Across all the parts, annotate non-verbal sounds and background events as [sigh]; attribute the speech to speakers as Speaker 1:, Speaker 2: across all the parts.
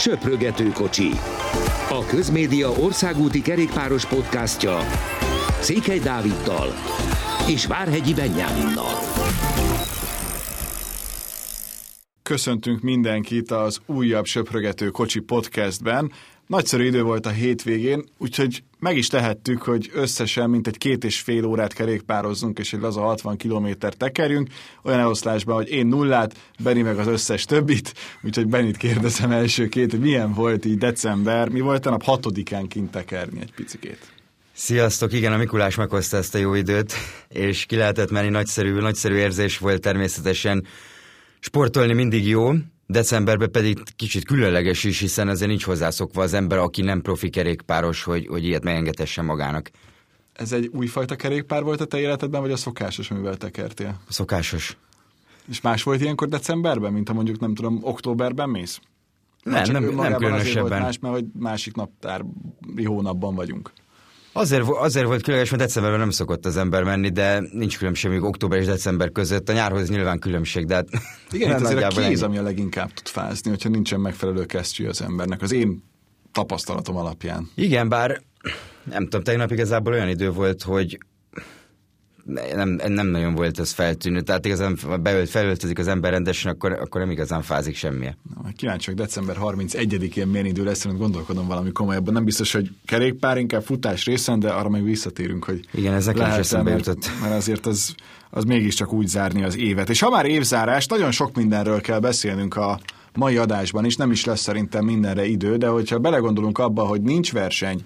Speaker 1: Söprögető kocsi. A Közmédia országúti kerékpáros podcastja Székely Dáviddal és Várhegyi Benyáminnal.
Speaker 2: Köszöntünk mindenkit az újabb Söprögető kocsi podcastben. Nagyszerű idő volt a hétvégén, úgyhogy meg is tehettük, hogy összesen mintegy két és fél órát kerékpározzunk, és egy laza 60 kilométer tekerjünk, olyan eloszlásban, hogy én nullát, Beni meg az összes többit, úgyhogy Benit kérdezem elsőként, hogy milyen volt így december, mi volt a nap hatodikán kint tekerni egy picikét.
Speaker 3: Sziasztok, igen, a Mikulás meghozta ezt a jó időt, és ki lehetett menni, nagyszerű, nagyszerű érzés volt természetesen. Sportolni mindig jó, Decemberben pedig kicsit különleges is, hiszen azért nincs hozzászokva az ember, aki nem profi kerékpáros, hogy, hogy ilyet megengedhessen magának.
Speaker 2: Ez egy újfajta kerékpár volt a te életedben, vagy a szokásos, amivel tekertél?
Speaker 3: A szokásos.
Speaker 2: És más volt ilyenkor decemberben, mint ha mondjuk nem tudom, októberben mész?
Speaker 3: Nem, nem, nem különösebben. Volt
Speaker 2: más, mert hogy másik naptári hónapban vagyunk.
Speaker 3: Azért, azért volt különleges, mert decemberben nem szokott az ember menni, de nincs különbség még október és december között. A nyárhoz nyilván különbség, de hát
Speaker 2: Igen, hát azért a kéz, ennyi. ami a leginkább tud fázni, hogyha nincsen megfelelő kesztyű az embernek. Az én tapasztalatom alapján.
Speaker 3: Igen, bár nem tudom, tegnap igazából olyan idő volt, hogy nem, nem nagyon volt ez feltűnő. Tehát igazán beölt, felöltözik az ember rendesen, akkor, akkor nem igazán fázik semmi.
Speaker 2: Na, kíváncsiak december 31-én milyen idő lesz, mert gondolkodom valami komolyabban. Nem biztos, hogy kerékpár, inkább futás részen, de arra meg visszatérünk, hogy
Speaker 3: Igen, ez nekem is eszembe jutott.
Speaker 2: Mert azért az, az mégiscsak úgy zárni az évet. És ha már évzárás, nagyon sok mindenről kell beszélnünk a mai adásban is, nem is lesz szerintem mindenre idő, de hogyha belegondolunk abba, hogy nincs verseny,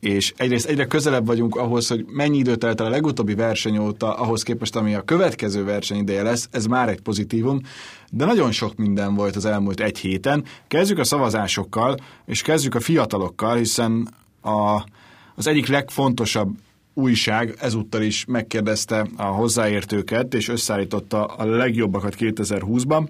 Speaker 2: és egyrészt egyre közelebb vagyunk ahhoz, hogy mennyi időt telt el a legutóbbi verseny óta, ahhoz képest, ami a következő verseny ideje lesz, ez már egy pozitívum, de nagyon sok minden volt az elmúlt egy héten. Kezdjük a szavazásokkal, és kezdjük a fiatalokkal, hiszen a, az egyik legfontosabb újság ezúttal is megkérdezte a hozzáértőket, és összeállította a legjobbakat 2020-ban.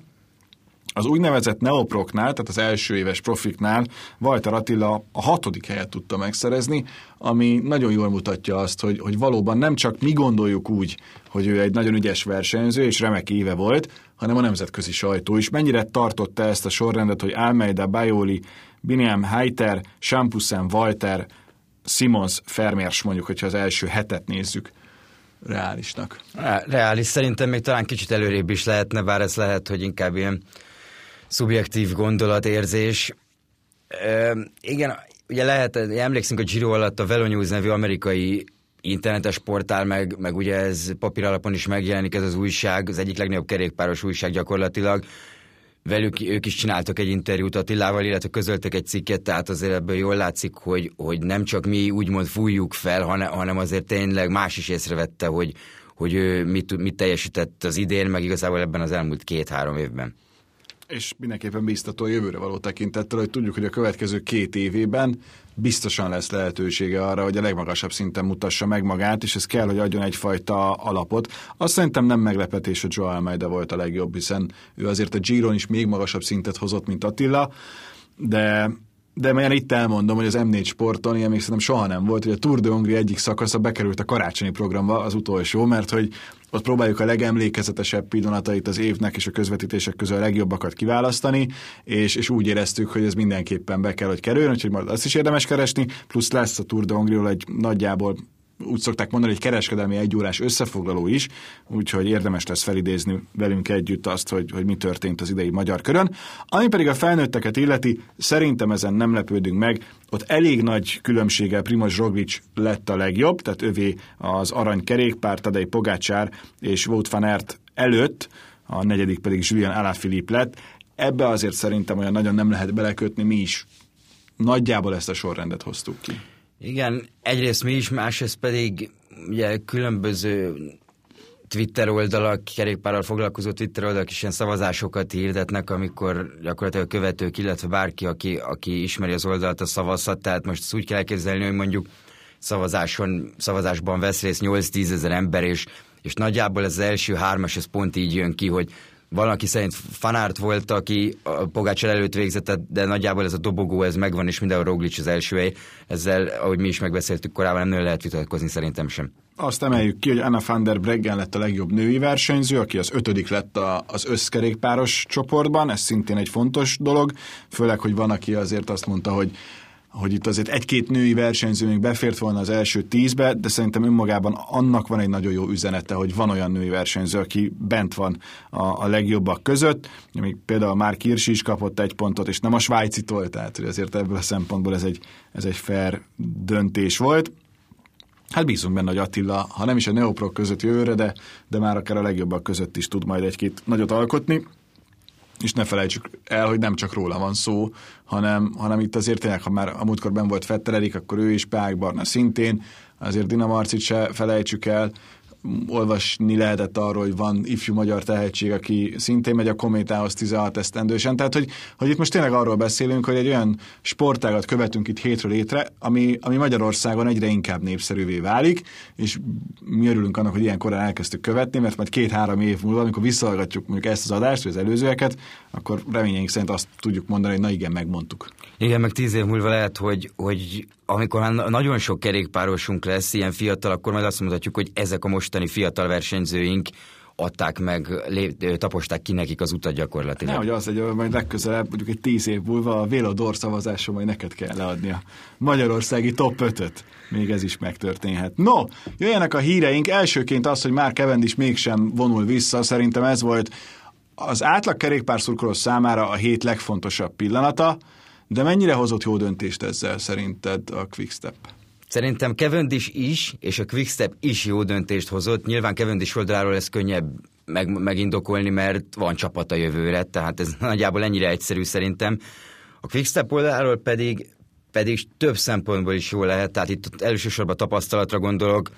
Speaker 2: Az úgynevezett neoproknál, tehát az első éves profiknál Walter Attila a hatodik helyet tudta megszerezni, ami nagyon jól mutatja azt, hogy, hogy valóban nem csak mi gondoljuk úgy, hogy ő egy nagyon ügyes versenyző, és remek éve volt, hanem a nemzetközi sajtó is. Mennyire tartotta ezt a sorrendet, hogy Almeida, Bajoli, Biniam Heiter, Champusen, Walter, Simons, Fermers mondjuk, hogyha az első hetet nézzük reálisnak.
Speaker 3: Reális szerintem még talán kicsit előrébb is lehetne, bár ez lehet, hogy inkább ilyen szubjektív gondolatérzés. E, igen, ugye lehet, emlékszünk a Giro alatt a Velo News nevű amerikai internetes portál, meg, meg ugye ez papír alapon is megjelenik ez az újság, az egyik legnagyobb kerékpáros újság gyakorlatilag. Velük ők is csináltak egy interjút Attilával, illetve közöltek egy cikket, tehát azért ebből jól látszik, hogy, hogy nem csak mi úgymond fújjuk fel, hanem, hanem azért tényleg más is észrevette, hogy, hogy ő mit, mit teljesített az idén, meg igazából ebben az elmúlt két-három évben
Speaker 2: és mindenképpen biztató a jövőre való tekintettel, hogy tudjuk, hogy a következő két évében biztosan lesz lehetősége arra, hogy a legmagasabb szinten mutassa meg magát, és ez kell, hogy adjon egyfajta alapot. Azt szerintem nem meglepetés, hogy Joao Almeida volt a legjobb, hiszen ő azért a Giron is még magasabb szintet hozott, mint Attila, de de már itt elmondom, hogy az M4 sporton ilyen még szerintem soha nem volt, hogy a Tour de Hongrie egyik szakasza bekerült a karácsonyi programba, az utolsó, mert hogy ott próbáljuk a legemlékezetesebb pillanatait az évnek és a közvetítések közül a legjobbakat kiválasztani, és, és úgy éreztük, hogy ez mindenképpen be kell, hogy kerüljön, úgyhogy majd azt is érdemes keresni, plusz lesz a Tour de Hongrie egy nagyjából úgy szokták mondani, hogy kereskedelmi egyórás összefoglaló is, úgyhogy érdemes lesz felidézni velünk együtt azt, hogy, hogy mi történt az idei magyar körön. Ami pedig a felnőtteket illeti, szerintem ezen nem lepődünk meg, ott elég nagy különbséggel Primoz Roglic lett a legjobb, tehát övé az arany kerékpár, Tadej Pogácsár és Wout van Aert előtt, a negyedik pedig Julian Alaphilippe lett. Ebbe azért szerintem olyan nagyon nem lehet belekötni, mi is nagyjából ezt a sorrendet hoztuk ki.
Speaker 3: Igen, egyrészt mi is, másrészt pedig ugye különböző Twitter oldalak, kerékpárral foglalkozó Twitter oldalak is ilyen szavazásokat hirdetnek, amikor gyakorlatilag a követők, illetve bárki, aki, aki ismeri az oldalt, a szavazhat. Tehát most ezt úgy kell elképzelni, hogy mondjuk szavazáson, szavazásban vesz részt 8-10 ezer ember, és, és nagyjából ez az első hármas, ez pont így jön ki, hogy valaki szerint fanárt volt, aki a Pogácsal előtt végzett, de nagyjából ez a dobogó, ez megvan, és mindenhol Roglic az első hely. Ezzel, ahogy mi is megbeszéltük korábban, nem lehet vitatkozni szerintem sem.
Speaker 2: Azt emeljük ki, hogy Anna van der Breggen lett a legjobb női versenyző, aki az ötödik lett a, az összkerékpáros csoportban, ez szintén egy fontos dolog, főleg, hogy van, aki azért azt mondta, hogy hogy itt azért egy-két női versenyző még befért volna az első tízbe, de szerintem önmagában annak van egy nagyon jó üzenete, hogy van olyan női versenyző, aki bent van a, a legjobbak között. Még például már Kirsi is kapott egy pontot, és nem a svájcitól, tehát hogy azért ebből a szempontból ez egy, ez egy fair döntés volt. Hát bízunk benne, hogy Attila, ha nem is a neoprok között jövőre, de, de már akár a legjobbak között is tud majd egy-két nagyot alkotni és ne felejtsük el, hogy nem csak róla van szó, hanem, hanem itt azért tényleg, ha már a múltkor ben volt Fetteredik, akkor ő is, Pák Barna szintén, azért Dina Marcit se felejtsük el, olvasni lehetett arról, hogy van ifjú magyar tehetség, aki szintén megy a kométához 16 esztendősen. Tehát, hogy, hogy itt most tényleg arról beszélünk, hogy egy olyan sportágat követünk itt hétről létre, ami, ami Magyarországon egyre inkább népszerűvé válik, és mi örülünk annak, hogy ilyen korán elkezdtük követni, mert majd két-három év múlva, amikor visszahallgatjuk mondjuk ezt az adást, vagy az előzőeket, akkor reményeink szerint azt tudjuk mondani, hogy na igen, megmondtuk.
Speaker 3: Igen, meg tíz év múlva lehet, hogy, hogy amikor már nagyon sok kerékpárosunk lesz, ilyen fiatal, akkor majd azt mondhatjuk, hogy ezek a mostani fiatal versenyzőink adták meg, lé, taposták ki nekik az utat gyakorlatilag.
Speaker 2: hogy az, hogy majd legközelebb, mondjuk egy tíz év múlva a Vélodor szavazáson majd neked kell leadni a magyarországi top 5-öt. Még ez is megtörténhet. No, jöjjenek a híreink. Elsőként az, hogy már is mégsem vonul vissza. Szerintem ez volt az átlag kerékpárszurkoló számára a hét legfontosabb pillanata. De mennyire hozott jó döntést ezzel szerinted a Quickstep?
Speaker 3: Szerintem Cavendish is, és a Quickstep is jó döntést hozott. Nyilván Cavendish oldaláról ez könnyebb meg, megindokolni, mert van csapat a jövőre, tehát ez [laughs] nagyjából ennyire egyszerű szerintem. A Quickstep oldaláról pedig, pedig több szempontból is jó lehet, tehát itt elsősorban tapasztalatra gondolok,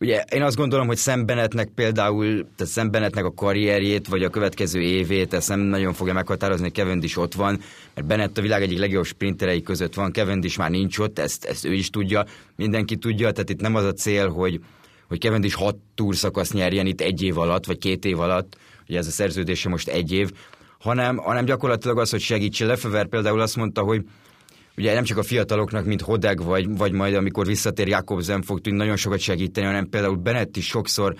Speaker 3: Ugye én azt gondolom, hogy szembenetnek például, tehát szembenetnek a karrierjét, vagy a következő évét, ezt nem nagyon fogja meghatározni, is ott van, mert Bennett a világ egyik legjobb sprinterei között van, is már nincs ott, ezt, ezt ő is tudja, mindenki tudja, tehát itt nem az a cél, hogy, hogy is hat túrszakasz nyerjen itt egy év alatt, vagy két év alatt, ugye ez a szerződése most egy év, hanem, hanem gyakorlatilag az, hogy segítse. Lefever például azt mondta, hogy ugye nem csak a fiataloknak, mint Hodeg, vagy, vagy majd amikor visszatér Jakobsen fog tudni nagyon sokat segíteni, hanem például Bennett is sokszor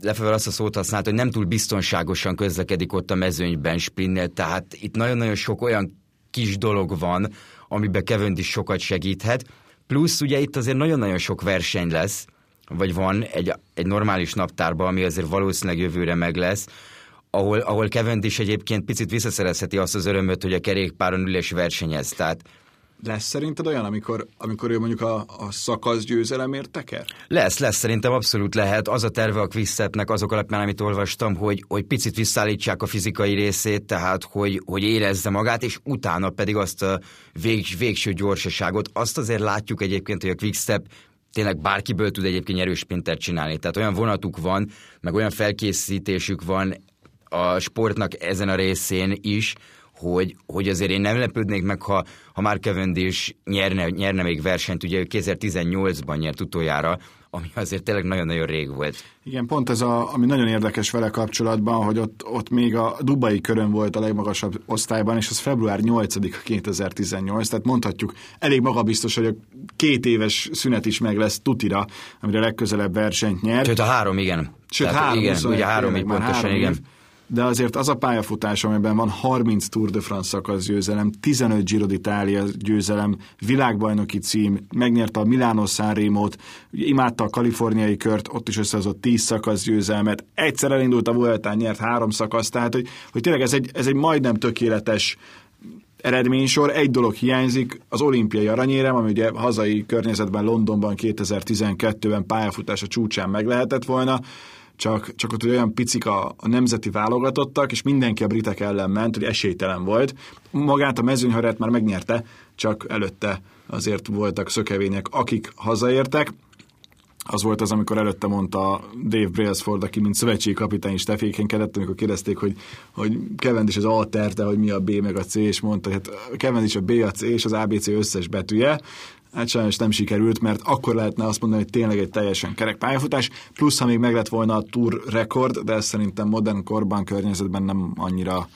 Speaker 3: Lefever azt a szót használt, hogy nem túl biztonságosan közlekedik ott a mezőnyben sprinnél, tehát itt nagyon-nagyon sok olyan kis dolog van, amiben Kevin is sokat segíthet. Plusz ugye itt azért nagyon-nagyon sok verseny lesz, vagy van egy, egy normális naptárban, ami azért valószínűleg jövőre meg lesz, ahol, ahol Cavendish egyébként picit visszaszerezheti azt az örömöt, hogy a kerékpáron ül és versenyez. Tehát
Speaker 2: lesz szerinted olyan, amikor, amikor ő mondjuk a, a szakasz győzelemért teker?
Speaker 3: Lesz, lesz, szerintem abszolút lehet. Az a terve a Quickstepnek azok alapján, amit olvastam, hogy, hogy picit visszaállítsák a fizikai részét, tehát hogy, hogy érezze magát, és utána pedig azt a vég, végső gyorsaságot. Azt azért látjuk egyébként, hogy a Quickstep tényleg bárkiből tud egyébként erős spintert csinálni. Tehát olyan vonatuk van, meg olyan felkészítésük van a sportnak ezen a részén is, hogy, hogy azért én nem lepődnék meg, ha, ha már Cavendish nyerne, nyerne még versenyt, ugye ő 2018-ban nyert utoljára, ami azért tényleg nagyon-nagyon rég volt.
Speaker 2: Igen, pont ez, a, ami nagyon érdekes vele kapcsolatban, hogy ott, ott még a Dubai körön volt a legmagasabb osztályban, és az február 8 2018, tehát mondhatjuk, elég magabiztos, hogy a két éves szünet is meg lesz tutira, amire legközelebb versenyt nyer.
Speaker 3: Sőt, a három, igen.
Speaker 2: Sőt, Tehát, három,
Speaker 3: igen, ugye három, így pontosan, három igen. Év
Speaker 2: de azért az a pályafutás, amiben van 30 Tour de France szakasz győzelem, 15 Giro d'Italia győzelem, világbajnoki cím, megnyerte a Milano Sanremo-t, imádta a kaliforniai kört, ott is összehozott 10 szakasz győzelmet, egyszer elindult a Vueltán, nyert három szakasz, tehát hogy, hogy tényleg ez egy, ez egy majdnem tökéletes eredménysor. Egy dolog hiányzik, az olimpiai aranyérem, ami ugye hazai környezetben Londonban 2012-ben pályafutása csúcsán meg lehetett volna, csak, csak ott olyan picik a, a nemzeti válogatottak, és mindenki a britek ellen ment, hogy esélytelen volt. Magát a mezőnyharát már megnyerte, csak előtte azért voltak szökevények, akik hazaértek. Az volt az, amikor előtte mondta Dave Brailsford, aki mint szövetségi kapitány is tevékenykedett, amikor kérdezték, hogy, hogy is az alter, de hogy mi a B meg a C, és mondta, hogy hát is a B, a C és az ABC összes betűje, Hát sajnos nem sikerült, mert akkor lehetne azt mondani, hogy tényleg egy teljesen kerek pályafutás, plusz ha még meg lett volna a tour rekord, de ez szerintem modern korban, környezetben nem annyira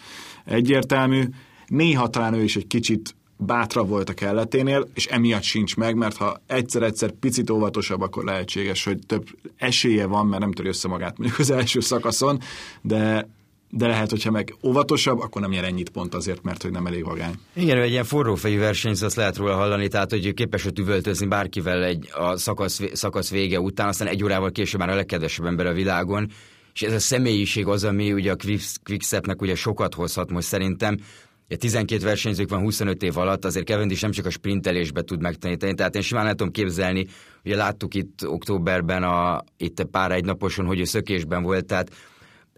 Speaker 2: egyértelmű. Néha talán ő is egy kicsit bátra volt a kelleténél, és emiatt sincs meg, mert ha egyszer-egyszer picit óvatosabb, akkor lehetséges, hogy több esélye van, mert nem törő össze magát mondjuk az első szakaszon, de de lehet, hogyha meg óvatosabb, akkor nem nyer ennyit pont azért, mert hogy nem elég vagány.
Speaker 3: Igen, egy ilyen forrófejű versenyt azt lehet róla hallani, tehát hogy képes hogy üvöltözni bárkivel egy, a szakasz, szakasz vége után, aztán egy órával később már a legkedvesebb ember a világon, és ez a személyiség az, ami ugye a Quickstepnek ugye sokat hozhat most szerintem, 12 versenyzők van 25 év alatt, azért Cavendish nem csak a sprintelésbe tud megtanítani, tehát én simán lehet tudom képzelni, ugye láttuk itt októberben, a, itt pár egy naposon, hogy ő szökésben volt, tehát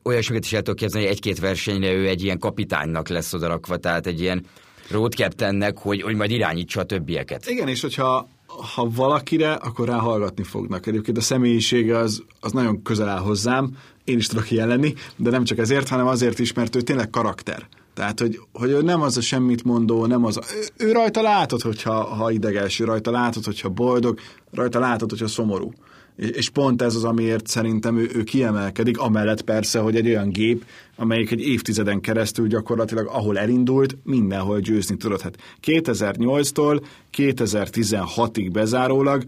Speaker 3: olyasmiket is el tudok képzelni, hogy egy-két versenyre ő egy ilyen kapitánynak lesz odarakva, tehát egy ilyen road captainnek, hogy, hogy majd irányítsa a többieket.
Speaker 2: Igen, és hogyha ha valakire, akkor rá hallgatni fognak. Egyébként a személyisége az, az nagyon közel áll hozzám, én is tudok ilyen lenni, de nem csak ezért, hanem azért is, mert ő tényleg karakter. Tehát, hogy, hogy ő nem az a semmit mondó, nem az a... Ő, ő rajta látod, hogyha ha ideges, ő rajta látod, hogyha boldog, rajta látod, hogyha szomorú. És pont ez az, amiért szerintem ő, ő kiemelkedik, amellett persze, hogy egy olyan gép, amelyik egy évtizeden keresztül gyakorlatilag, ahol elindult, mindenhol győzni tudott. Hát 2008-tól 2016-ig bezárólag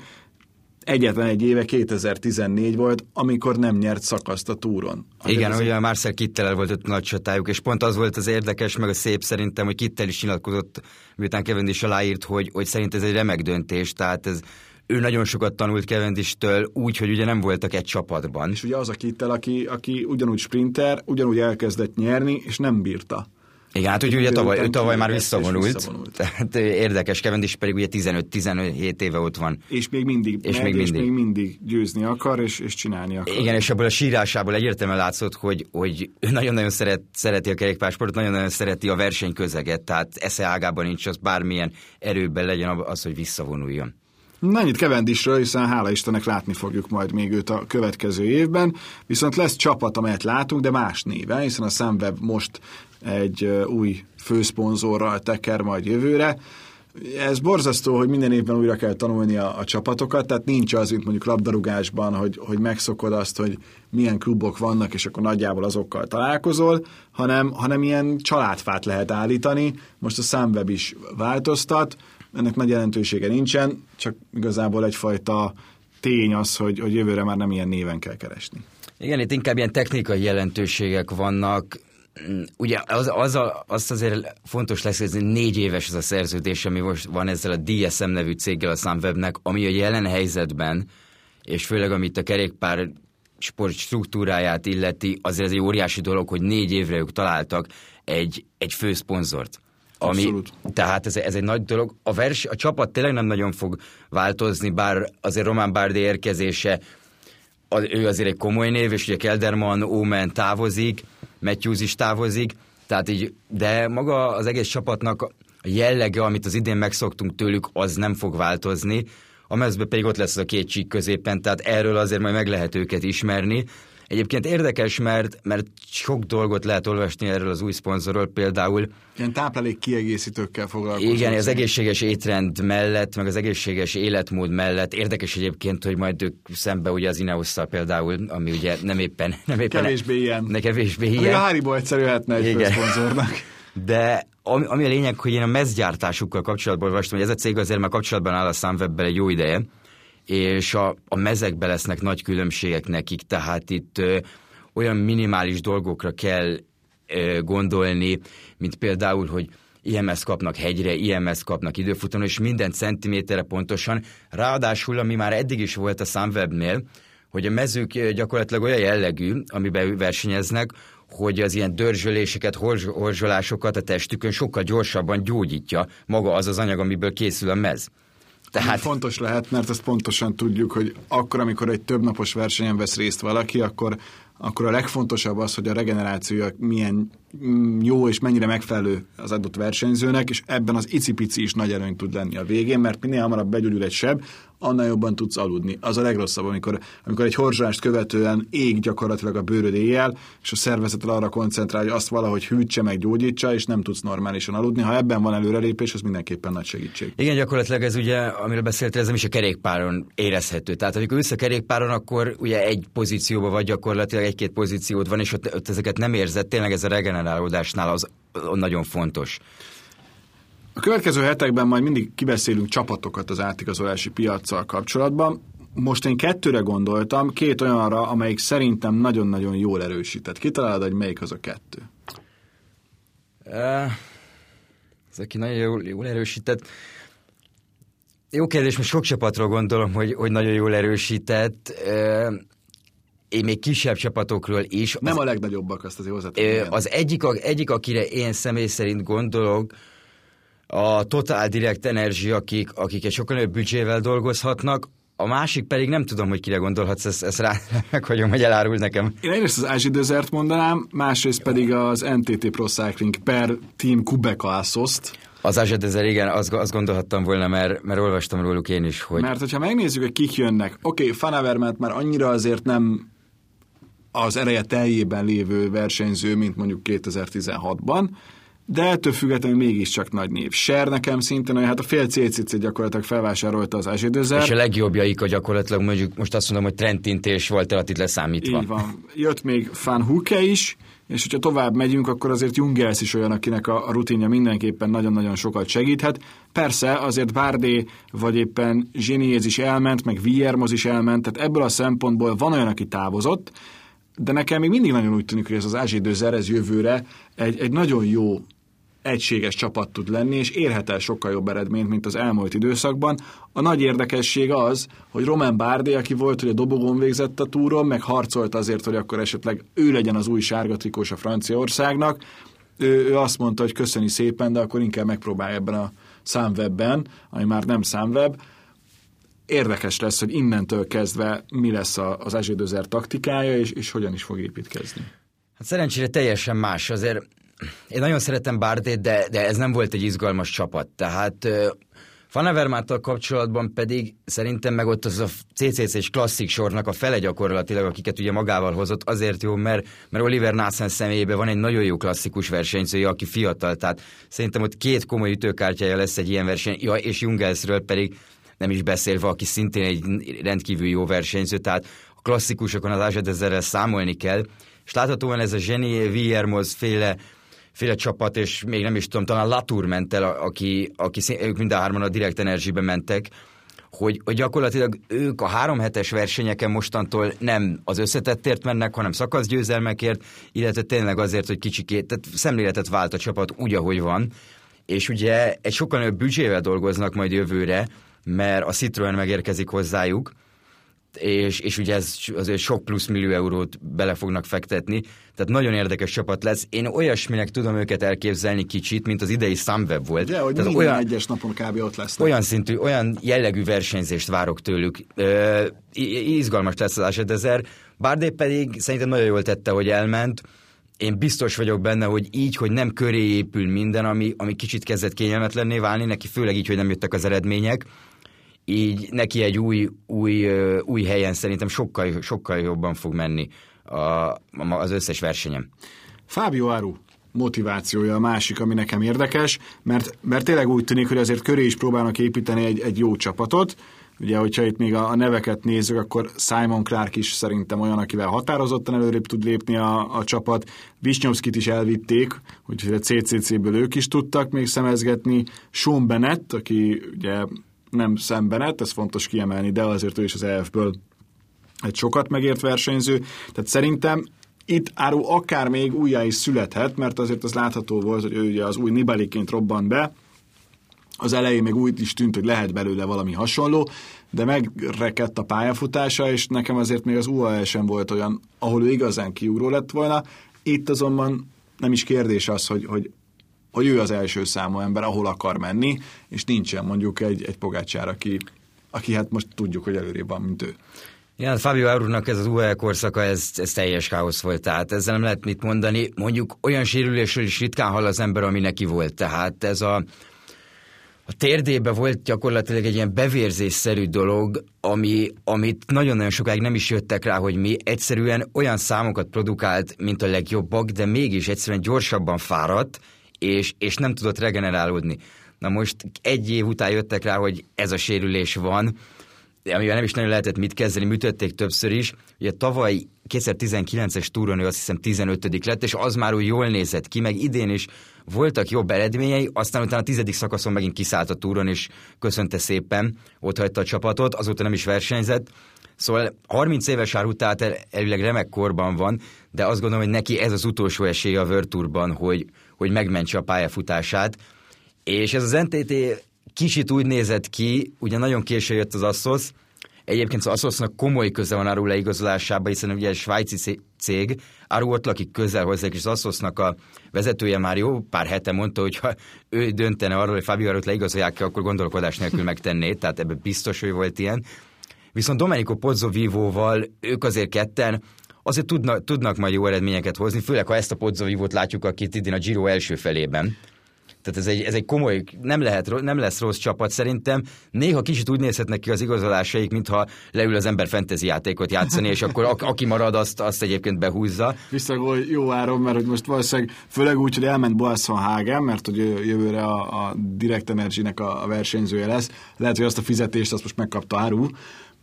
Speaker 2: egyetlen egy éve 2014 volt, amikor nem nyert szakaszt a túron.
Speaker 3: Igen, ugye a Marcel Kittel volt ott nagy csatájuk, és pont az volt az érdekes, meg a szép szerintem, hogy Kittel is nyilatkozott, miután Cavendish aláírt, hogy, hogy szerint ez egy remek döntés, tehát ez ő nagyon sokat tanult Cavendish-től, úgy, hogy ugye nem voltak egy csapatban.
Speaker 2: És ugye az a Kittel, aki, aki ugyanúgy sprinter, ugyanúgy elkezdett nyerni, és nem bírta.
Speaker 3: Igen, hát úgy, ugye tavaly, ő tavaly már visszavonult, visszavonult. Tehát érdekes, is pedig ugye 15-17 éve ott van.
Speaker 2: És még mindig és megy, még mindig. és még mindig győzni akar, és, és csinálni akar.
Speaker 3: Igen, és abból a sírásából egyértelműen látszott, hogy, hogy ő nagyon-nagyon szeret, szereti a kerékpársportot, nagyon-nagyon szereti a versenyközeget, tehát esze ágában nincs az bármilyen erőben legyen az, hogy visszavonuljon.
Speaker 2: Na, ennyit Kevendisről, hiszen hála Istennek látni fogjuk majd még őt a következő évben, viszont lesz csapat, amelyet látunk, de más néven, hiszen a Sunweb most egy új főszponzorral teker majd jövőre. Ez borzasztó, hogy minden évben újra kell tanulni a, a csapatokat, tehát nincs az, mint mondjuk labdarúgásban, hogy, hogy megszokod azt, hogy milyen klubok vannak, és akkor nagyjából azokkal találkozol, hanem, hanem ilyen családfát lehet állítani. Most a Sunweb is változtat, ennek nagy jelentősége nincsen, csak igazából egyfajta tény az, hogy, hogy jövőre már nem ilyen néven kell keresni.
Speaker 3: Igen, itt inkább ilyen technikai jelentőségek vannak. Ugye az, az a, azt azért fontos lesz, hogy négy éves az a szerződés, ami most van ezzel a DSM nevű céggel a Sunwebnek, ami a jelen helyzetben, és főleg amit a kerékpár sport struktúráját illeti, azért ez egy óriási dolog, hogy négy évre ők találtak egy, egy főszponzort. Ami, Abszolút. Tehát ez, ez egy nagy dolog. A, vers, a csapat tényleg nem nagyon fog változni, bár azért Román Bárdi érkezése, az, ő azért egy komoly név, és ugye Kelderman, Omen távozik, Matthews is távozik, tehát így, de maga az egész csapatnak a jellege, amit az idén megszoktunk tőlük, az nem fog változni. A mezbe pedig ott lesz a két csík középen, tehát erről azért majd meg lehet őket ismerni. Egyébként érdekes, mert, mert sok dolgot lehet olvasni erről az új szponzorról, például...
Speaker 2: Ilyen táplálék kiegészítőkkel foglalkozunk.
Speaker 3: Igen, az egészséges étrend mellett, meg az egészséges életmód mellett. Érdekes egyébként, hogy majd ők szembe ugye az ineos például, ami ugye nem éppen... Nem éppen
Speaker 2: kevésbé ilyen.
Speaker 3: Ne kevésbé ilyen.
Speaker 2: Ami a Haribo egyszerű lehetne egy Igen. szponzornak.
Speaker 3: De ami, ami a lényeg, hogy én a mezgyártásukkal kapcsolatban olvastam, hogy ez a cég azért már kapcsolatban áll a Sunwebbel egy jó ideje, és a, a mezekbe lesznek nagy különbségek nekik, tehát itt ö, olyan minimális dolgokra kell ö, gondolni, mint például, hogy IMS kapnak hegyre, IMS kapnak időfutamon, és minden centiméterre pontosan. Ráadásul, ami már eddig is volt a Sunwebnél, hogy a mezők gyakorlatilag olyan jellegű, amiben versenyeznek, hogy az ilyen dörzsöléseket, horzsolásokat a testükön sokkal gyorsabban gyógyítja maga az az anyag, amiből készül a mez.
Speaker 2: Tehát... Fontos lehet, mert ezt pontosan tudjuk, hogy akkor, amikor egy több napos versenyen vesz részt valaki, akkor akkor a legfontosabb az, hogy a regenerációja milyen jó és mennyire megfelelő az adott versenyzőnek, és ebben az icipici is nagy előny tud lenni a végén, mert minél hamarabb begyógyul egy seb, annál jobban tudsz aludni. Az a legrosszabb, amikor, amikor egy horzsást követően ég gyakorlatilag a bőröd éjjel, és a szervezet arra koncentrál, hogy azt valahogy hűtse meg, gyógyítsa, és nem tudsz normálisan aludni. Ha ebben van előrelépés, az mindenképpen nagy segítség.
Speaker 3: Igen, gyakorlatilag ez ugye, amiről beszéltél, ez nem is a kerékpáron érezhető. Tehát amikor ülsz a kerékpáron, akkor ugye egy pozícióban vagy gyakorlatilag egy-két pozíciód van, és ott, ott ezeket nem érzed. Tényleg ez a regenerálódásnál az nagyon fontos.
Speaker 2: A következő hetekben majd mindig kibeszélünk csapatokat az átigazolási piaccal kapcsolatban. Most én kettőre gondoltam, két olyanra, amelyik szerintem nagyon-nagyon jól erősített. Kitalálod, hogy melyik az a kettő?
Speaker 3: Uh, ez aki nagyon jól, jól erősített. Jó kérdés, most sok csapatról gondolom, hogy, hogy nagyon jól erősített. Uh, én még kisebb csapatokról is.
Speaker 2: Nem az, a legnagyobbak, azt azért hozzáteszem.
Speaker 3: Az egyik, egyik, akire én személy szerint gondolok, a Total Direct Energy, akik, akik egy sokkal nagyobb büdzsével dolgozhatnak, a másik pedig nem tudom, hogy kire gondolhatsz, ezt, ezt rá [laughs] meghagyom, hogy elárul nekem.
Speaker 2: Én egyrészt az Ázsi Desert mondanám, másrészt pedig az NTT Pro Cycling per Team Kubeka Asos-t.
Speaker 3: Az Ázsi Desert, igen, azt, azt gondolhattam volna, mert, mert olvastam róluk én is, hogy...
Speaker 2: Mert hogyha megnézzük, hogy kik jönnek, oké, okay, Fanavermet már annyira azért nem az ereje teljében lévő versenyző, mint mondjuk 2016-ban, de ettől függetlenül mégiscsak nagy név. Ser nekem szintén, hogy hát a fél CCC gyakorlatilag felvásárolta az Ázsidőzer.
Speaker 3: És a legjobbjaik a gyakorlatilag mondjuk most azt mondom, hogy Trentint és Walter itt leszámítva.
Speaker 2: Így van. Jött még Fan Huke is, és hogyha tovább megyünk, akkor azért Jungels is olyan, akinek a, a rutinja mindenképpen nagyon-nagyon sokat segíthet. Persze azért Bárdé vagy éppen Zsiniéz is elment, meg Viermoz is elment, tehát ebből a szempontból van olyan, aki távozott, de nekem még mindig nagyon úgy tűnik, hogy ez az Ázsidőzer ez jövőre egy, egy nagyon jó egységes csapat tud lenni, és érhet el sokkal jobb eredményt, mint az elmúlt időszakban. A nagy érdekesség az, hogy Roman Bárdé, aki volt, hogy a dobogón végzett a túron, meg harcolt azért, hogy akkor esetleg ő legyen az új sárga trikós a Franciaországnak, ő, ő azt mondta, hogy köszöni szépen, de akkor inkább megpróbálja ebben a számwebben, ami már nem számweb. Érdekes lesz, hogy innentől kezdve mi lesz az Ezsédőzer taktikája, és, és hogyan is fog építkezni.
Speaker 3: Hát szerencsére teljesen más. Azért én nagyon szeretem Bárdét, de, de ez nem volt egy izgalmas csapat. Tehát Fanavermáttal kapcsolatban pedig szerintem meg ott az a CCC-s klasszik sornak a fele gyakorlatilag, akiket ugye magával hozott, azért jó, mert, mert Oliver Nassen személyében van egy nagyon jó klasszikus versenyzője, aki fiatal, tehát szerintem ott két komoly ütőkártyája lesz egy ilyen verseny, ja, és Jungelsről pedig nem is beszélve, aki szintén egy rendkívül jó versenyző, tehát a klasszikusokon az ezerrel számolni kell, és láthatóan ez a Zseni Viermoz féle féle csapat, és még nem is tudom, talán Latour ment el, aki, aki ők mind a hárman a Direct Energy-be mentek, hogy, hogy gyakorlatilag ők a három hetes versenyeken mostantól nem az összetettért mennek, hanem szakaszgyőzelmekért, illetve tényleg azért, hogy kicsikét, tehát szemléletet vált a csapat úgy, ahogy van, és ugye egy sokkal nagyobb büdzsével dolgoznak majd jövőre, mert a Citroen megérkezik hozzájuk, és, és ugye ez azért sok plusz millió eurót bele fognak fektetni, tehát nagyon érdekes csapat lesz. Én olyasminek tudom őket elképzelni kicsit, mint az idei Sunweb volt.
Speaker 2: Ugye, hogy
Speaker 3: tehát
Speaker 2: olyan egyes napon kb. ott lesz.
Speaker 3: Olyan szintű, olyan jellegű versenyzést várok tőlük. Ö, izgalmas lesz az Asedezer. Bárdé pedig szerintem nagyon jól tette, hogy elment. Én biztos vagyok benne, hogy így, hogy nem köré épül minden, ami, ami kicsit kezdett kényelmetlenné válni, neki főleg így, hogy nem jöttek az eredmények, így neki egy új, új, új helyen szerintem sokkal, sokkal jobban fog menni a, az összes versenyem.
Speaker 2: Fábio Aru motivációja a másik, ami nekem érdekes, mert, mert tényleg úgy tűnik, hogy azért köré is próbálnak építeni egy, egy jó csapatot. Ugye, hogyha itt még a, a neveket nézzük, akkor Simon Clark is szerintem olyan, akivel határozottan előrébb tud lépni a, a csapat. Visnyovskit is elvitték, úgyhogy a CCC-ből ők is tudtak még szemezgetni. Sean Bennett, aki ugye nem szembenet, ez fontos kiemelni, de azért ő is az EF-ből egy sokat megért versenyző. Tehát szerintem itt Áru akár még újjá is születhet, mert azért az látható volt, hogy ő ugye az új Nibaliként robban be, az elején még úgy is tűnt, hogy lehet belőle valami hasonló, de megrekedt a pályafutása, és nekem azért még az UAE sem volt olyan, ahol ő igazán kiugró lett volna. Itt azonban nem is kérdés az, hogy, hogy hogy ő az első számú ember, ahol akar menni, és nincsen mondjuk egy, egy pogácsár, aki, aki hát most tudjuk, hogy előrébb van, mint ő.
Speaker 3: Igen, Fabio Arunak ez az UAE korszaka, ez, ez teljes káosz volt, tehát ezzel nem lehet mit mondani. Mondjuk olyan sérülésről is ritkán hall az ember, ami neki volt, tehát ez a, a térdébe volt gyakorlatilag egy ilyen bevérzésszerű dolog, ami, amit nagyon-nagyon sokáig nem is jöttek rá, hogy mi egyszerűen olyan számokat produkált, mint a legjobbak, de mégis egyszerűen gyorsabban fáradt, és, és nem tudott regenerálódni. Na most egy év után jöttek rá, hogy ez a sérülés van, amivel nem is nagyon lehetett mit kezdeni, műtötték többször is. Ugye tavaly 2019-es túron ő azt hiszem 15 lett, és az már úgy jól nézett ki, meg idén is voltak jobb eredményei, aztán utána a tizedik szakaszon megint kiszállt a túron, és köszönte szépen, ott hagyta a csapatot, azóta nem is versenyzett. Szóval 30 éves ár után elvileg remek korban van, de azt gondolom, hogy neki ez az utolsó esélye a World hogy, hogy megmentse a pályafutását. És ez az NTT kicsit úgy nézett ki, ugye nagyon késő jött az Assos, Egyébként az Assosnak komoly köze van Aru leigazolásába, hiszen ugye egy svájci cég, Aru ott lakik közel hozzá, és az Assosnak a vezetője már jó pár hete mondta, hogy ha ő döntene arról, hogy Fabio Arut leigazolják akkor gondolkodás nélkül megtenné, tehát ebben biztos, hogy volt ilyen. Viszont Domenico Pozzovivo-val ők azért ketten azért tudnak, tudnak majd jó eredményeket hozni, főleg ha ezt a Pozzovivót látjuk, akit idén a Giro első felében. Tehát ez egy, ez egy komoly, nem, lehet, nem lesz rossz csapat szerintem. Néha kicsit úgy nézhetnek ki az igazolásaik, mintha leül az ember fentezi játékot játszani, és akkor a, aki marad, azt, azt egyébként behúzza.
Speaker 2: Visszagol jó áron, mert hogy most valószínűleg főleg úgy, hogy elment Boasson Hagen, mert hogy jövőre a, a Direct Energy-nek a, a versenyzője lesz. Lehet, hogy azt a fizetést azt most megkapta Áru.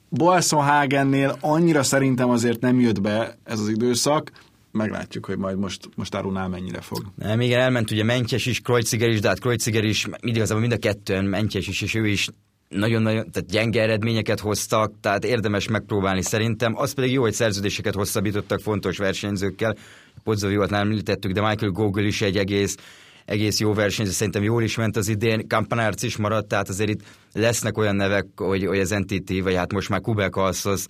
Speaker 2: Boasson Hagennél annyira szerintem azért nem jött be ez az időszak, meglátjuk, hogy majd most, most Arunál mennyire fog.
Speaker 3: Nem, igen, elment ugye Mentyes is, Kreuziger is, de hát Kreuziger is, igazából mind a kettőn, Mentyes is, és ő is nagyon-nagyon tehát gyenge eredményeket hoztak, tehát érdemes megpróbálni szerintem. Az pedig jó, hogy szerződéseket hosszabbítottak fontos versenyzőkkel. Podzoviót nem említettük, de Michael Gogol is egy egész, egész jó versenyző, szerintem jól is ment az idén, Kampanárc is maradt, tehát azért itt lesznek olyan nevek, hogy, hogy az NTT, vagy hát most már Kubek Alszosz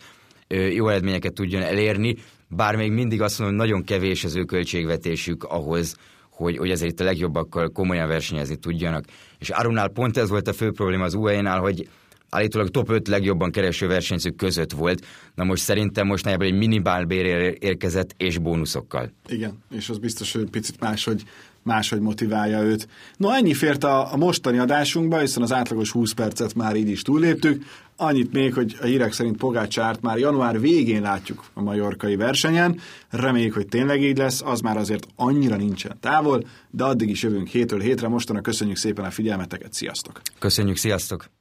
Speaker 3: jó eredményeket tudjon elérni bár még mindig azt mondom, hogy nagyon kevés az ő költségvetésük ahhoz, hogy, hogy ezért itt a legjobbakkal komolyan versenyezni tudjanak. És Arunál pont ez volt a fő probléma az UAE-nál, hogy állítólag top 5 legjobban kereső versenyzők között volt. Na most szerintem most nagyjából egy minimál érkezett, és bónuszokkal.
Speaker 2: Igen, és az biztos, hogy picit máshogy máshogy motiválja őt. No, ennyi fért a, a mostani adásunkba, hiszen az átlagos 20 percet már így is túlléptük. Annyit még, hogy a hírek szerint Pogácsárt már január végén látjuk a majorkai versenyen. Reméljük, hogy tényleg így lesz, az már azért annyira nincsen távol, de addig is jövünk hétről hétre. Mostanak köszönjük szépen a figyelmeteket, sziasztok!
Speaker 3: Köszönjük, sziasztok!